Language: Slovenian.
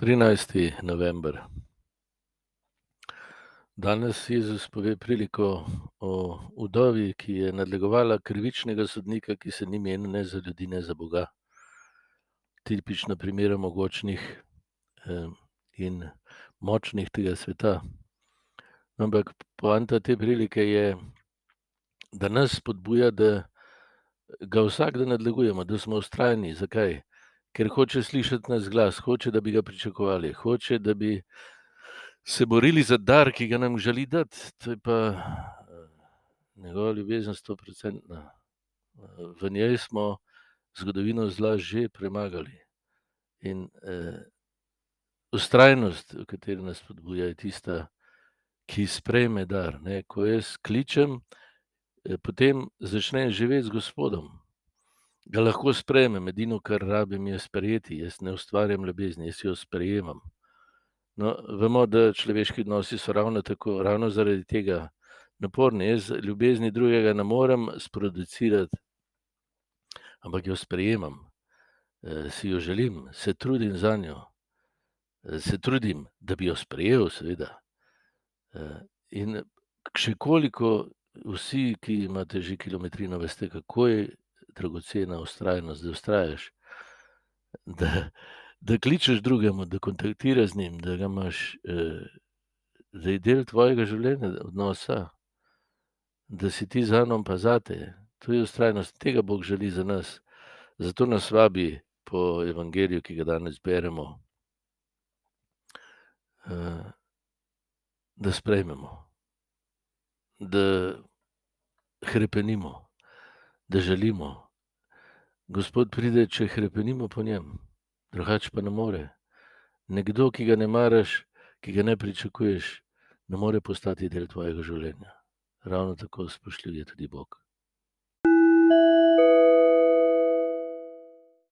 13. november. Danes Jezus pove priliko o vdovi, ki je nadlegovala krivičnega sodnika, ki se ni menil ne za ljudi, ne za Boga. Tipično primer mogočnih eh, in močnih tega sveta. Ampak poanta te prilike je, da nas spodbuja, da ga vsak dan nadlegujemo, da smo ustrajni. Zakaj? Ker hoče slišati nas glas, hoče, da bi ga pričakovali, hoče, da bi se borili za dar, ki ga nam želi dati. To je pa eh, njegova ljubezen, sto procentna. V njej smo zgodovino zla že premagali. In eh, ustrajnost, v kateri nas podbuja, je tista, ki sprejme dar. Ne? Ko jaz kličem, eh, potem začnem živeti z Gospodom ga lahko sprejmem, edino, kar rabim, je sprejeti. Jaz ne ustvarjam ljubezni, jaz jo sprejemam. No, vemo, da človeški odnosi so ravno tako, ravno zaradi tega naporni. Jaz ljubezni drugega ne morem sproducirati, ampak jo sprejemam, e, si jo želim, se trudim za njo, e, se trudim, da bi jo sprejel, seveda. E, in še koliko vsi, ki imate že kilometrino, veste, kako je dragocena ustrajnost, da ustrajaš, da, da kličeš drugemu, da kontaktiraš z njim, da ga imaš, eh, da je del tvojega življenja, odnosa, da si ti za nami, pa za te. To je ustrajnost, tega Bog želi za nas. Zato nas vabi po evangeliju, ki ga danes beremo, eh, da sprejmemo, da krepenimo da želimo. Gospod pride, če krepenimo po njem, drugače pa ne more. Nekdo, ki ga ne maraš, ki ga ne pričakuješ, ne more postati del tvojega življenja. Ravno tako spoštljiv je tudi Bog. thank you